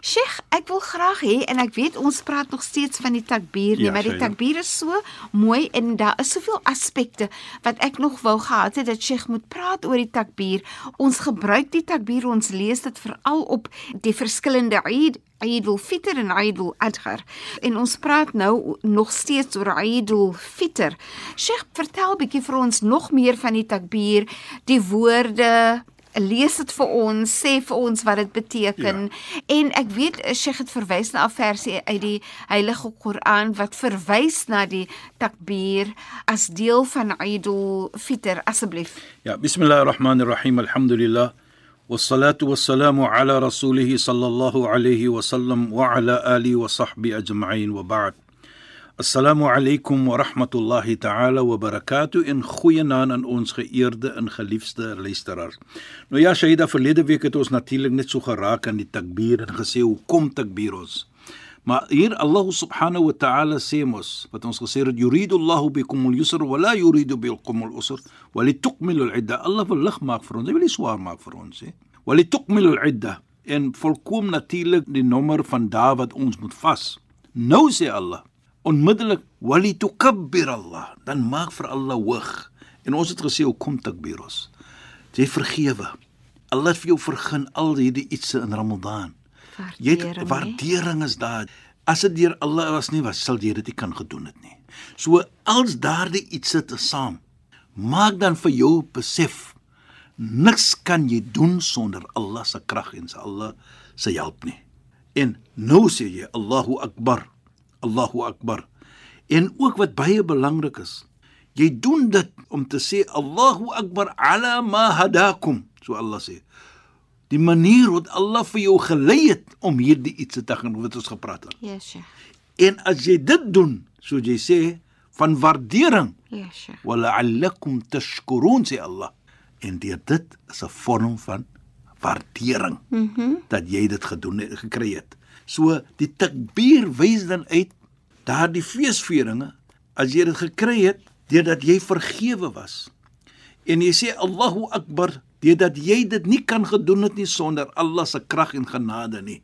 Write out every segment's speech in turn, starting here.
Sheikh, ek wil graag hê en ek weet ons praat nog steeds van die takbir, nie, Ja, maar die takbir is so mooi en daar is soveel aspekte wat ek nog wou gehad het dat Sheikh moet praat oor die takbir. Ons gebruik die takbir, ons lees dit veral op die verskillende Eid Eid al-Fitr en Eid al-Adha. En ons praat nou nog steeds oor Eid al-Fitr. Sheikh, vertel bietjie vir ons nog meer van die takbir, die woorde, lees dit vir ons, sê vir ons wat dit beteken. Ja. En ek weet eh, Sheikh het verwys na 'n versie uit die Heilige Koran wat verwys na die takbir as deel van Eid al-Fitr asseblief. Ja, bismillahir rahmanir rahim. Alhamdulillah. والصلاة والسلام على رسوله صلى الله عليه وسلم وعلى آله وصحبه أجمعين وبعد Assalamu alaykum wa rahmatullahi ta'ala wa barakatuh en goeienaand aan ons geëerde en geliefde luisteraars. Nou ja, Shaida, verlede week het ons natuurlik net so geraak aan die takbir en gesê hoe kom takbir ons? Maar hier Allah subhanahu wa ta'ala sê mos wat ons gesê het yuridu Allahu bikum al-yusra wa la yuridu bikum al-usra wa litukmilu al-idda. Allah wil lig maak vir ons. Hy wil nie swaar maak vir ons hè. Wa litukmilu al-idda en volkom natuurlik die nommer van dae wat ons moet vas. Nou sê Allah onmiddellik wali tukabbir Allah dan maak vir Allah hoog. En ons het gesê hoe kom takbir ons jy vergewe? Allah het vir jou vergun al hierdie ietsie in Ramadan. Jy het Waardering, waardering is daar. As dit deur Allah was nie was sal jy dit nie kan gedoen het nie. So als daardie ietsie te saam maak dan vir jou besef niks kan jy doen sonder Allah se krag en se Allah se hulp nie. En nou sê jy Allahu Akbar Allahu Akbar. En ook wat baie belangrik is, jy doen dit om te sê Allahu Akbar ala ma hadakum, so Allah sê. Die manier wat Allah vir jou gelei het om hierdie iets te doen wat ons gepraat het. Ja, Sheikh. En as jy dit doen, so jy sê van waardering, Ja, Sheikh. wala'allakum tashkurun sê Allah. En deur dit is 'n vorm van waardering. Mhm. Mm dat jy dit gedoen het gekry het. So die takbir wys dan uit daardie feesvieringe as jy dit gekry het deurdat jy vergewe was. En jy sê Allahu Akbar deurdat jy dit nie kan gedoen het nie sonder Allah se krag en genade nie.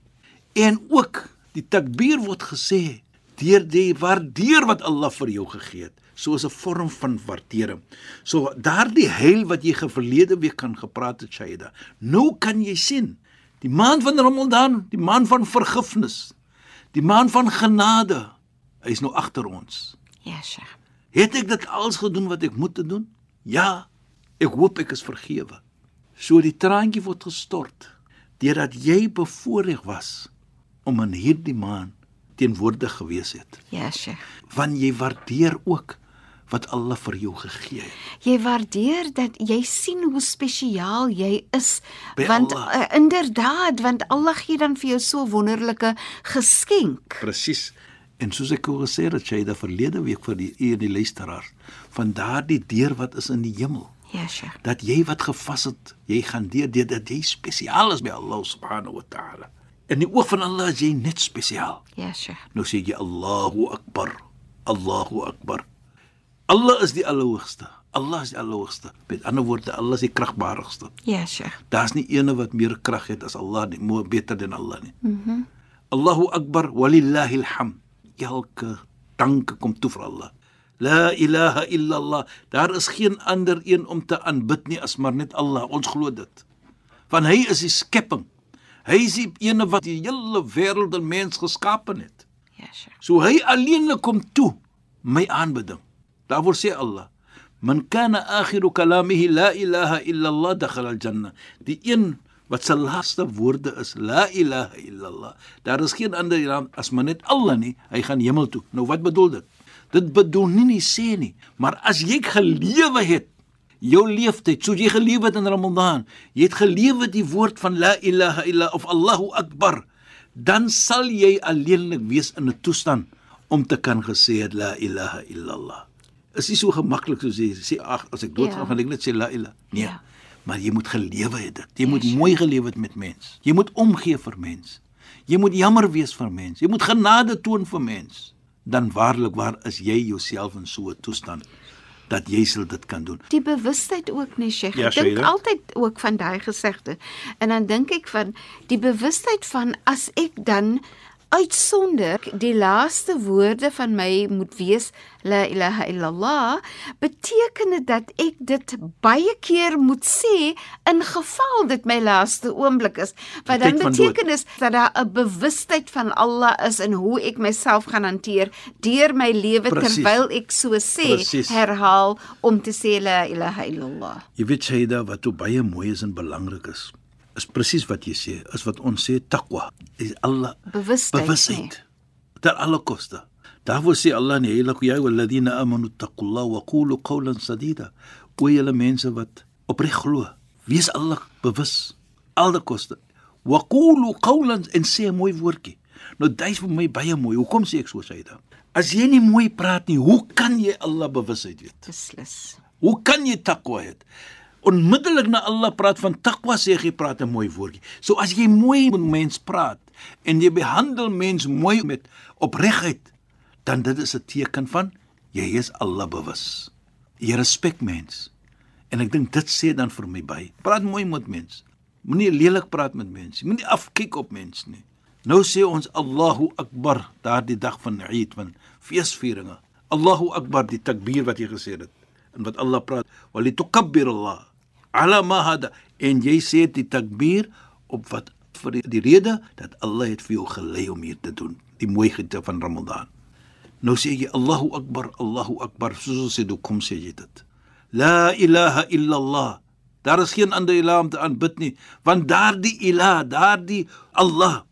En ook die takbir word gesê deur die waardeer wat Allah vir jou gegee het soos 'n vorm van waardering. So daardie heil wat jy geverlede week kan gepraat het Shaida. Nou kan jy sien die maand van Ramadan, die maand van vergifnis, die maand van genade, hy is nou agter ons. Ja, Sheikh. Het ek dit alles gedoen wat ek moet doen? Ja. Ek hoop ek is vergewe. So die traantjie word gestort deurdat jy bevoorreg was om in hierdie maand teenwoordig gewees het. Ja, Sheikh. Want jy waardeer ook wat Allah vir jou gegee het. Jy waardeer dat jy sien hoe spesiaal jy is By want Allah. uh, inderdaad want Allah gee dan vir jou so wonderlike geskenk. Presies. En soos ek al gesê het, het verlede week vir die eer die luisteraars van daardie deur wat is in die hemel. Ja, Sheikh. dat jy wat gevas het, jy gaan deur dit dat jy spesiaal is by Allah subhanahu wa ta'ala. In die oog van Allah is jy net spesiaal. Ja, Sheikh. Nou sê jy Allahu Akbar. Allahu Akbar. Allah is die Allerhoogste. Allah is die Allerhoogste. Met ander woorde, Allah is die kragbaarigste. Ja, Sheikh. Daar's nie ene wat meer krag het as Allah nie, meer beter dan Allah nie. Mhm. Mm Allahu Akbar walillahil hamd. Elke dank kom toe vir Allah. La ilaha illa Allah. Daar is geen ander een om te aanbid nie as maar net Allah. Ons glo dit. Want hy is die skepping. Hy is die ene wat die hele wêreld en mens geskaap het. Ja, Sheikh. So hy alleenlik kom toe my aanbidding. Daarvoor sê Allah: "Man kana akhiru kalamihi la ilaha illa Allah dakhala al-janna." Die een wat sy laaste woorde is la ilaha illa Allah. Daar is geen ander naam as maar net Allah nie. Hy gaan hemel toe. Nou wat bedoel dit? Dit bedoel nie nie sê nie, maar as jy gelewe het jou leeftyd, soos jy gelewe het in Ramadan, jy het gelewe die woord van la ilaha illa of Allahu akbar, dan sal jy alleenlik wees in 'n toestand om te kan gesê het la ilaha illallah. Is nie so gemaklik soos jy sê ag as ek doodgaan Ja. gaan ek net sê la ilaha. Nee. Ja. Maar jy moet gelewe het dit. Jy Ja, moet sure. mooi gelewe het met mens. Jy moet omgee vir mens. Jy moet jammer wees vir mens. Jy moet genade toon vir mens. Dan waarlik waar is jy jouself in so 'n toestand dat jy sal dit kan doen. Die bewustheid ook nee Sheikh. Ja, Ek dink altyd ook van daai gesegde. En dan dink ek van die bewustheid van as ek dan uitsonderlik die laaste woorde van my moet wees la ilaha illallah beteken dit dat ek dit baie keer moet sê in geval dit my laaste oomblik is wat dan beteken is dat daar 'n bewustheid van Allah is in hoe ek myself gaan hanteer deur my lewe terwyl ek so sê Presies. herhaal om te sê la ilaha illallah. Jy weet Shaida wat baie mooi is en belangrik is. Is presies wat jy sê, is wat ons sê takwa. Is Allah Bewustheid, bewusheid. Ter alle koste. Daarvoor sê Allah in die heilige ja walladina amanu taqullaha wa qulu qawlan sadida. O julle mense wat opreg glo, wees Allah bewus alle koste. Wa qulu qawlan en sê 'n mooi woordjie. Nou dit is vir my baie mooi. Hoekom sê ek so Shaida? As jy nie mooi praat nie, hoe kan jy Allah bewusheid weet? Beslis. Hoe kan jy takwa hê? Onmiddellik na Allah praat van takwa sê jy praat 'n mooi woordjie. So as jy mooi met mens praat en jy behandel mens mooi met opregtheid, dan dit is 'n teken van jy is Allah bewus. Jy respek mens. En ek dink dit sê dan vir my by. Praat mooi met mens. Moenie lelik praat met mense. Moenie afkyk op mense nie. Nou sê ons Allahu Akbar daardie dag van Eid van feesvieringe. Allahu Akbar die takbir wat jy gesê het. En wat Allah praat, "Wali tukabbir Allah ala ma hada." En jy sê die takbir op wat vir die, die rede dat Allah het vir jou gelei om hier te doen, die mooi gedeelte van Ramadan. Nou sê jy Allahu Akbar, Allahu Akbar, soos ons sê, "Hoe kom sê jy dit?" La ilaha illa Allah. Daar is geen ander ilah om te aanbid nie, want daardie ilah, daardie Allah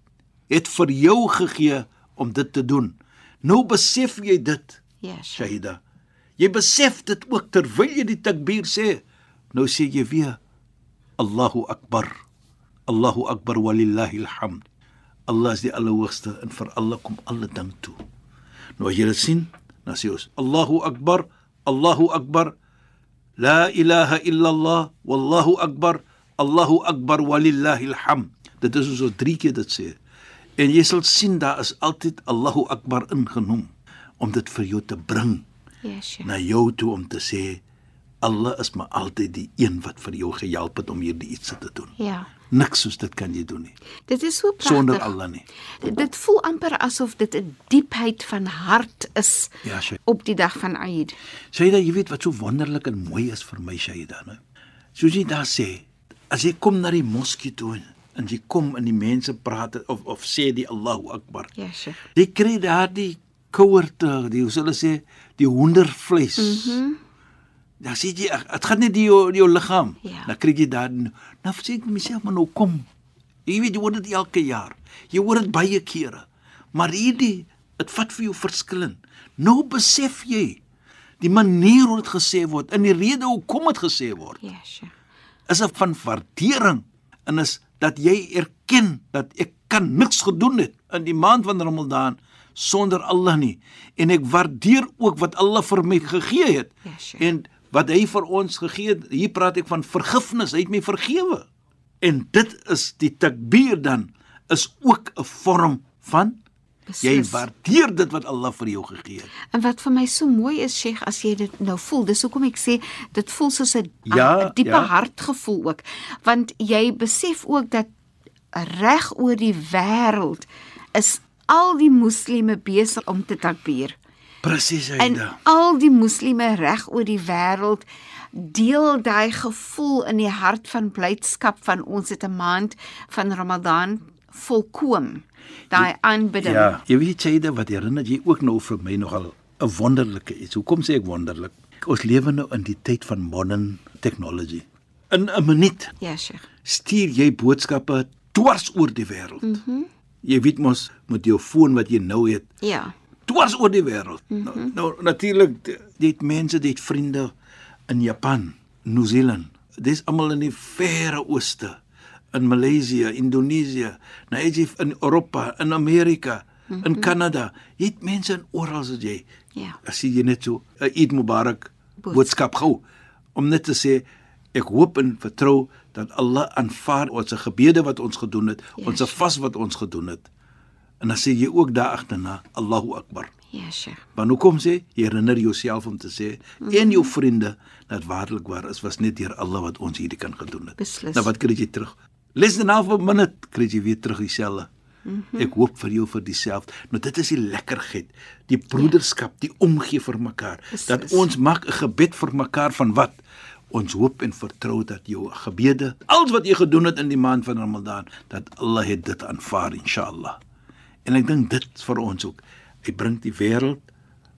het vir jou gegee om dit te doen. Nou besef jy dit, Ja, Sheikh. Shahida. Jy besef dit ook terwyl jy die takbir sê. Nou sê jy weer Allahu Akbar. Allahu Akbar walillahil hamd. Allah is die allerhoogste en vir alle kom alle ding toe. Nou as jy dit sien, dan sê ons Allahu Akbar, Allahu Akbar. La ilaha illa Allah, wallahu akbar, Allahu akbar walillahil hamd. Dit is so drie keer dit sê. En jy sal sien daar is altyd Allahu akbar ingenoem om dit vir jou te bring Ja, Sheikh. na jou toe om te sê Allah is maar altyd die een wat vir jou gehelp het om hierdie iets te doen. Ja. Niks soos dit kan jy doen nie Dit is so pragtig. sonder Allah nie. Dit, dit voel amper asof dit 'n diepheid van hart is Ja, Shaida. op die dag van Eid. Shaida, jy weet wat so wonderlik en mooi is vir my Shaida, né? Soos jy daar sê, as jy kom na die moskee toe en- jy kom en die mense praat of of sê die Allahu Akbar. Ja, Sheikh. Jy kry daardie kouerte, die hoe hulle sê, die hoendervleis. Mhm. Mm dan sê jy dit gaan net die jou jou liggaam. Ja. Dan kry jy daar nou sê ek myself maar nou kom. Jy weet jy hoor dit elke jaar. Jy hoor dit baie kere. Maar hierdie dit vat vir jou verskillend. Nou besef jy die manier hoe dit gesê word en die rede hoekom dit gesê word Ja, Sheikh. is 'n van waardering en is dat jy erken dat ek kan niks gedoen het in die maand van Ramadan sonder Allah nie en ek waardeer ook wat Allah vir my gegee het Ja, Sheikh. en wat hy vir ons gegee het hier praat ek van vergifnis hy het my vergewe en dit is die takbir dan is ook 'n vorm van jy Beslis. waardeer dit wat Allah vir jou gegee het En wat vir my so mooi is, Sheikh, as jy dit nou voel, dis hoekom ek sê dit voel soos 'n Ja, diepe ja. hartgevoel ook, want jy besef ook dat reg oor die wêreld is al die moslime besig om te takbir. Presies En Aida al die moslime reg oor die wêreld deel daai gevoel in die hart van blydskap van ons het 'n maand van Ramadan volkoom. Daai aanbidding. Ja, jy weet dit wat herinner jy ook nou vir my nogal 'n wonderlike iets. Hoekom sê ek wonderlik? Ons lewe nou in die tyd van modern technology. In 'n minuut Ja, Sheikh. stuur jy boodskappe dwars oor die wêreld. Mhm. Mm jy weet mos met jou foon wat jy nou het, Ja. Dwars oor die wêreld. Mm -hmm. Nou, nou natuurlik dit mense, dit vriende in Japan, Nieu-Seeland. Dis almal in die verre ooste, in Maleisië, Indonesië, nou jy in Europa, in Amerika, mm -hmm. in Kanada. Jy het mense in oral as jy. Ja. As jy net so 'n Eid Mubarak boodskap gou om net te sê ek hoop en vertrou dat Allah aanvaar ons gebede wat ons gedoen het, Yes. ons vas wat ons gedoen het. En dan sê jy ook daar agterna Allahu Akbar. Ja, Sheikh. Maar hoe kom sê? Jy herinner jouself om te sê mm -hmm. en jou vriende dat waarlik waar is was net deur Allah wat ons hierdie kan gedoen het. Beslis. Nou wat kry jy terug? Less than half a minute kry jy weer terug dieselfde. Mm -hmm. Ek hoop vir jou vir dieselfde. Nou dit is die lekkerheid, die broederskap, die omgee vir mekaar. Dat Beslis. ons maak 'n gebed vir mekaar van wat? Ons hoop en vertrou dat jou gebede, alles wat jy gedoen het in die maand van Ramadan, dat Allah het dit aanvaar inshallah. En ek dink dit vir ons ook. Hy bring die wêreld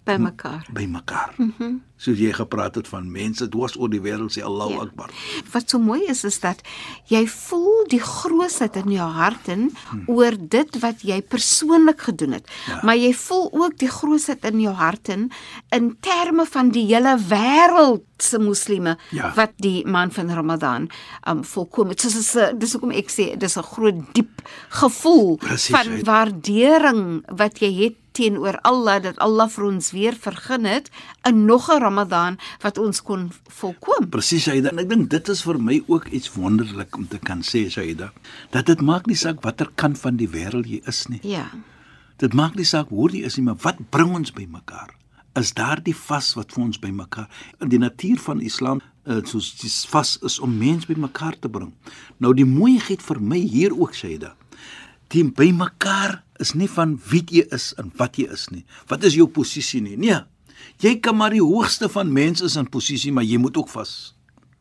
By mekaar. by mekaar. Mm -hmm. Soos jy gepraat het van mense dwars oor die wêreld sê Allahu Ja. Akbar. Wat so mooi is is dat jy voel die grootheid in jou hart in oor dit wat jy persoonlik gedoen het. Ja. Maar jy voel ook die grootheid in jou hart in in terme van die hele wêreld se moslimme Ja. wat die maand van Ramadan um volkom het. Soos is 'n- dis hoekom ek sê dis 'n groot diep gevoel Presies, van waardering wat jy het teenoor Allah dat Allah vir ons weer vergun het in nog 'n Ramadan wat ons kon volkom. Presies Shaida. En ek dink dit is vir my ook iets wonderlik om te kan sê Shaida, dat dit maak nie saak watter kant van die wêreld jy is nie. Ja. Dit maak nie saak hoe jy is nie, maar wat bring ons by mekaar? Is daar die vas wat vir ons by mekaar? In die natuur van Islam, uh, soos die vas is om mense by mekaar te bring. Nou die mooiheid vir my hier ook Shaida. Die by mekaar is nie van wie jy is en wat jy is nie. Wat is jou posisie nie? Nee. Jy kan maar die hoogste van mense is in posisie, maar jy moet ook vas.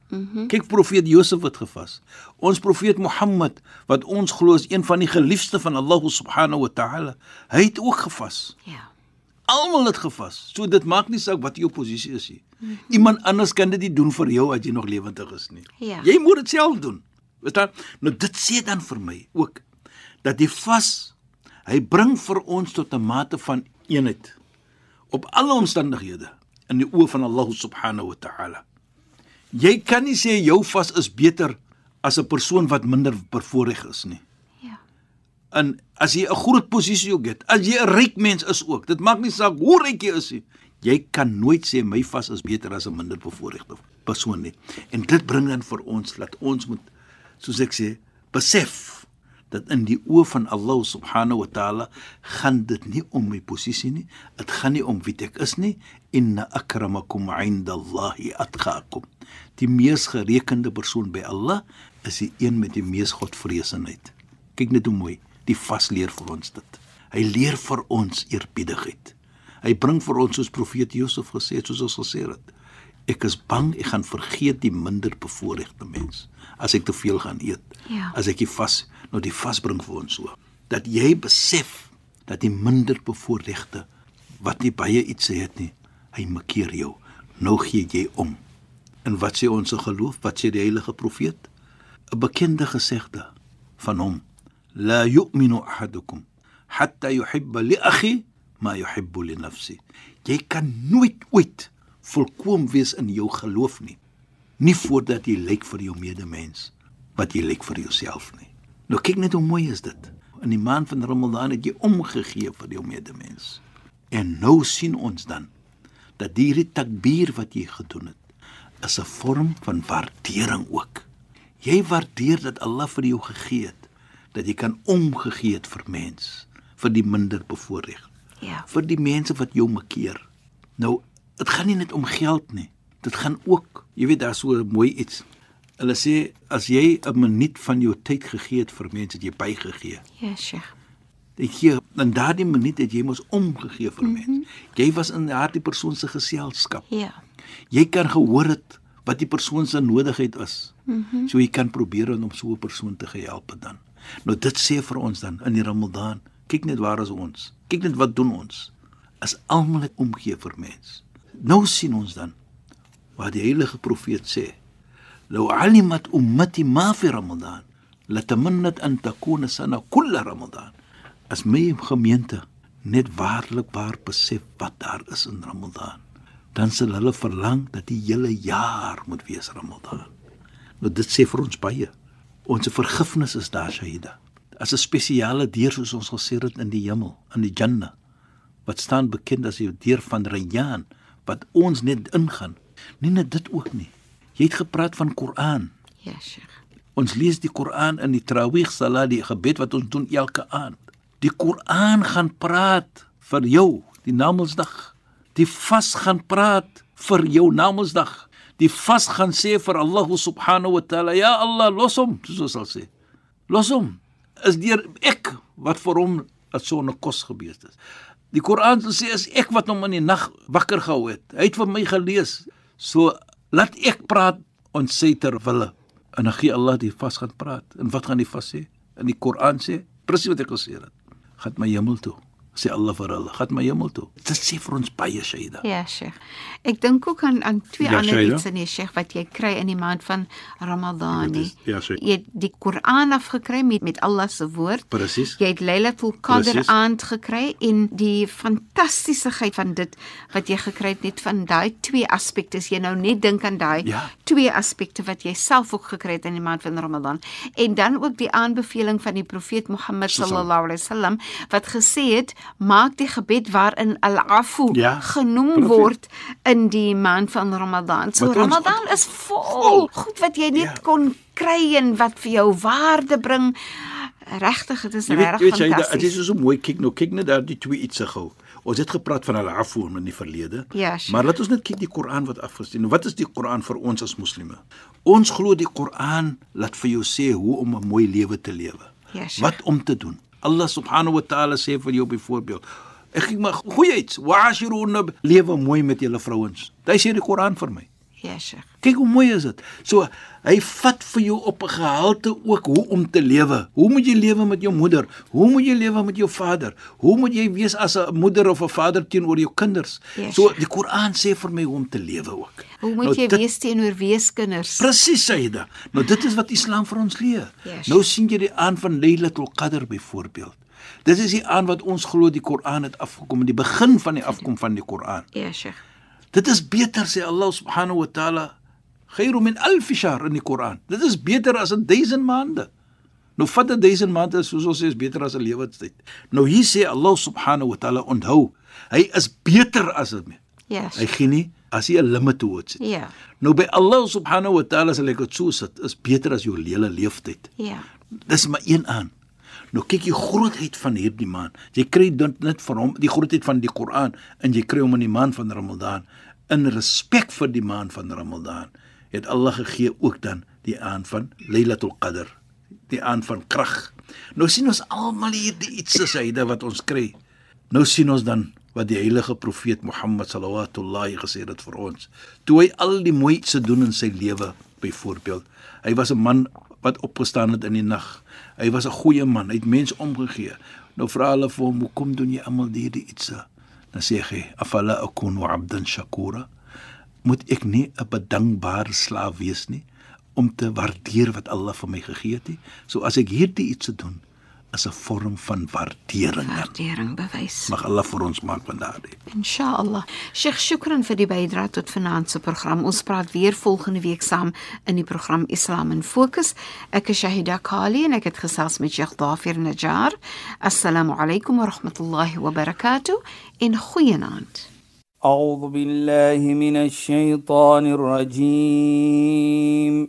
Mm-hmm. Kyk profeet Josef het gevas. Ons profeet Mohammed wat ons glo is een van die geliefde van Allah subhanahu wa ta'ala, hy het ook gevas. Ja. Almal het gevas. So dit maak nie saak wat jou posisie is nie. Mm-hmm. Iemand anders kan dit nie doen vir jou as jy nog lewendig is nie. Ja. Jy moet dit self doen. Verstaan? Nou dit sê dan vir my ook dat die vas hy bring vir ons tot 'n mate van eenheid op alle omstandighede in die oë van Allah subhanahu wa ta'ala. Jy kan nie sê jou vas is beter as 'n persoon wat minder bevoordeel is nie. Ja. En as jy 'n groot posisie ook het, as jy 'n ryk mens is ook, dit maak nie saak hoe ryk jy is nie. Jy kan nooit sê my vas is beter as 'n minder bevoordeelde persoon nie. En dit bring dan vir ons dat ons moet soos ek sê, besef dat in die oë van Allah subhanahu wa taala gaan dit nie om my posisie nie. Dit gaan nie om wie ek is nie. Inna akramakum 'indallahi atqakum. Die mees gerekende persoon by Allah is die een met die mees godvreesenheid. Kyk net hoe mooi die vas leer vir ons dit. Hy leer vir ons eerbiedigheid. Hy bring vir ons soos profeet Josef gesê het, soos ons gesê het. Ek is bang ek gaan vergeet die minder bevoorregte mens as ek te veel gaan eet. Ja. As ek die vas, nou die vas bring vir ons so dat jy besef dat die minder bevoorregte wat nie baie iets het nie, hy makkeer jou. Nou gee jy om. En wat sê ons geloof? Wat sê die heilige profeet? 'n Bekende gesegde van hom: La yu'minu ahadukum hatta yuhibba li akhi ma yuhibbu li nafsi. Jy kan nooit ooit volkoom wees in jou geloof nie. Nie voordat jy lyk vir jou medemens wat jy lyk vir jouself nie. Nou kyk net hoe mooi is dit. In die maand van Ramadan het jy omgegee vir jou medemens. En nou sien ons dan dat hierdie takbir wat jy gedoen het is 'n vorm van waardering ook. Jy waardeer dat Allah vir jou gegee het dat jy kan omgegee het vir mens, vir die minder bevoordeel Ja. vir die mense wat jou makkeer. Nou, dit gaan nie net om geld nie. Dit gaan ook, jy weet daar's so mooi iets. Hulle sê as jy 'n minuut van jou tyd gegee het vir mense, jy bygegee. Ja, Sheikh. Jy gee in daardie minuut het jy mos omgegee vir mense. Jy was in daardie persoon se geselskap. Ja. Jy kan gehoor het wat die persoon se nodigheid is. Mm -hmm. So jy kan probeer om so 'n persoon te help dan. Nou dit sê vir ons dan in die Ramadan, kyk net waar is ons. Kyk net wat doen ons. As almal net omgee vir mens. Nou sien ons dan wat die heilige profeet sê. Law alimat ummati ma fi Ramadan, latamannat an takuna sana kull Ramadan. As my gemeente net waarlik waar besef wat daar is in Ramadan, dan sal hulle verlang dat die hele jaar moet wees Ramadan. Nou dit sê vir ons baie. Ons vergifnis is daar Shaida. As 'n spesiale deur soos ons gesê het in die hemel, in die Jannah, wat staan bekend as die deur van Rayyan wat ons net ingaan. Nie net dit ook nie. Jy het gepraat van Koran. Ja, Sheikh. Ons lees die Koran in die Tarawih Salat, die gebed wat ons doen elke aand. Die Koran gaan praat vir jou die Namedsdag. Die vas gaan praat vir jou Namedsdag. Die vas gaan sê vir Allah subhanahu wa taala, ja Allah, los hom, soos ons sal sê. Los hom. Is deur ek wat vir hom 'n sonne kos gebees het. Die Koran sê as ek wat hom in die nag wakker gehou het. Hy het vir my gelees. So laat ek praat ons sê ter wille. En dan gee Allah die vas gaan praat. En wat gaan die vas sê? In die Koran sê presies wat ek gesê het gaan my hemel toe sê Allah vir hulle gaan my hemel toe. Dit sê vir ons baie Shaida. Ja Sheikh. Ek dink ook aan aan twee ja, ander iets in die Sheikh wat jy kry in die maand van Ramadan nie ja Sheikh. Jy het die Koran afgekry met met Allah se woord. Presies jy het Lailatul Qadr aand gekry en die fantasiesigheid van dit wat jy gekry het net van daai twee aspekte jy nou net dink aan daai ja. twee aspekte wat jy self ook gekry het in die maand van Ramadan. En dan ook die aanbeveling van die profeet Mohammed sallallahu alaihi wasallam wat gesê het maak die gebed waarin al-afu ja, genoem profeet. word in die maand van Ramadan. So wat Ramadan ons, is vol goed wat jy net ja. kon kry en wat vir jou waarde bring. Regtig, dit is regtig fantasties. Dit is so mooi kyk nou, kyk net daar die twee iets gehou. Ons het gepraat van al-afu in die verlede. Ja, sure. maar laat ons net kyk die Koran wat afgesien. Wat is die Koran vir ons as moslimme? Ons glo die Koran laat vir jou sê hoe om 'n mooi lewe te lewe. Ja, sure. Wat om te doen. Allah subhanahu wa ta'ala sê vir jou byvoorbeeld ek gee maar goeie wa'ashiruna lewe mooi met julle vrouens. Dit sê die Koran vir my. Ja, Sheikh. Kyk hoe mooi is dit. So hy vat vir jou op 'n gehalte ook hoe om te lewe. Hoe moet jy lewe met jou moeder? Hoe moet jy lewe met jou vader? Hoe moet jy wees as 'n moeder of 'n vader teenoor jou kinders? Ja, so die Koran sê vir my hoe om te lewe ook. Hoe moet nou, jy dit, wees teenoor weeskinders? Presies, Saida. Nou dit is wat Islam vir ons leer. Ja, nou sien jy die aan van Lailatul Qadr byvoorbeeld. Dit is die aan wat ons glo die Koran het afgekom in die begin van die afkom van die Koran. Ja, Sheikh. Dit is beter sê Allah subhanahu wa taala khairu min alf shahr in die Koran. Dit is beter as 'n 1000 maande. Nou vat 'n 1000 maande soos ons sê is beter as 'n lewenstyd. Nou hier sê Allah subhanahu wa taala onthou, hy is beter as dit. Ja. Hy gee nie as hy 'n limit toe het. Ja. Nou by Allah subhanahu wa taala sal ek dit so sit, is beter as jou hele lewenstyd. Ja. Dis maar een aan. Nou kyk jy grootheid van hierdie man. Jy kry dit net van hom, die grootheid van die Koran en jy kry hom in die maand van Ramadan. In respek vir die maand van Ramadan het Allah gegee ook dan die aan van Lailatul Qadr die aan van krag. Nou sien ons almal hier die iets se syde wat ons kry. Nou sien ons dan wat die heilige profeet Mohammed sallallahu gesê het vir ons. Toe hy al die mooi se doen in sy lewe byvoorbeeld hy was 'n man wat opgestaan het in die nag. Hy was 'n goeie man hy het mense omgegee. Nou vra hulle vir hom hoekom doen jy almal hierdie iets? Se dan sê hy afala akunu abdan shakura. Moet ek nie 'n bedankbare slaaf wees nie om te waardeer wat Allah vir my gegee het nie? So as ek hierdie iets doen is 'n vorm van waardering waardering bewys mag Allah vir ons maak van daardie inshallah Sheikh shukran vir die bydrae tot finansie program ons praat weer volgende week saam in die program Islam in Fokus ek is Shahida Kali en ek het gesels met Sheikh Dafir Najjar assalamu alaykum wa rahmatullahi wa barakatuh in goeienaand أعوذ بالله من الشيطان الرجيم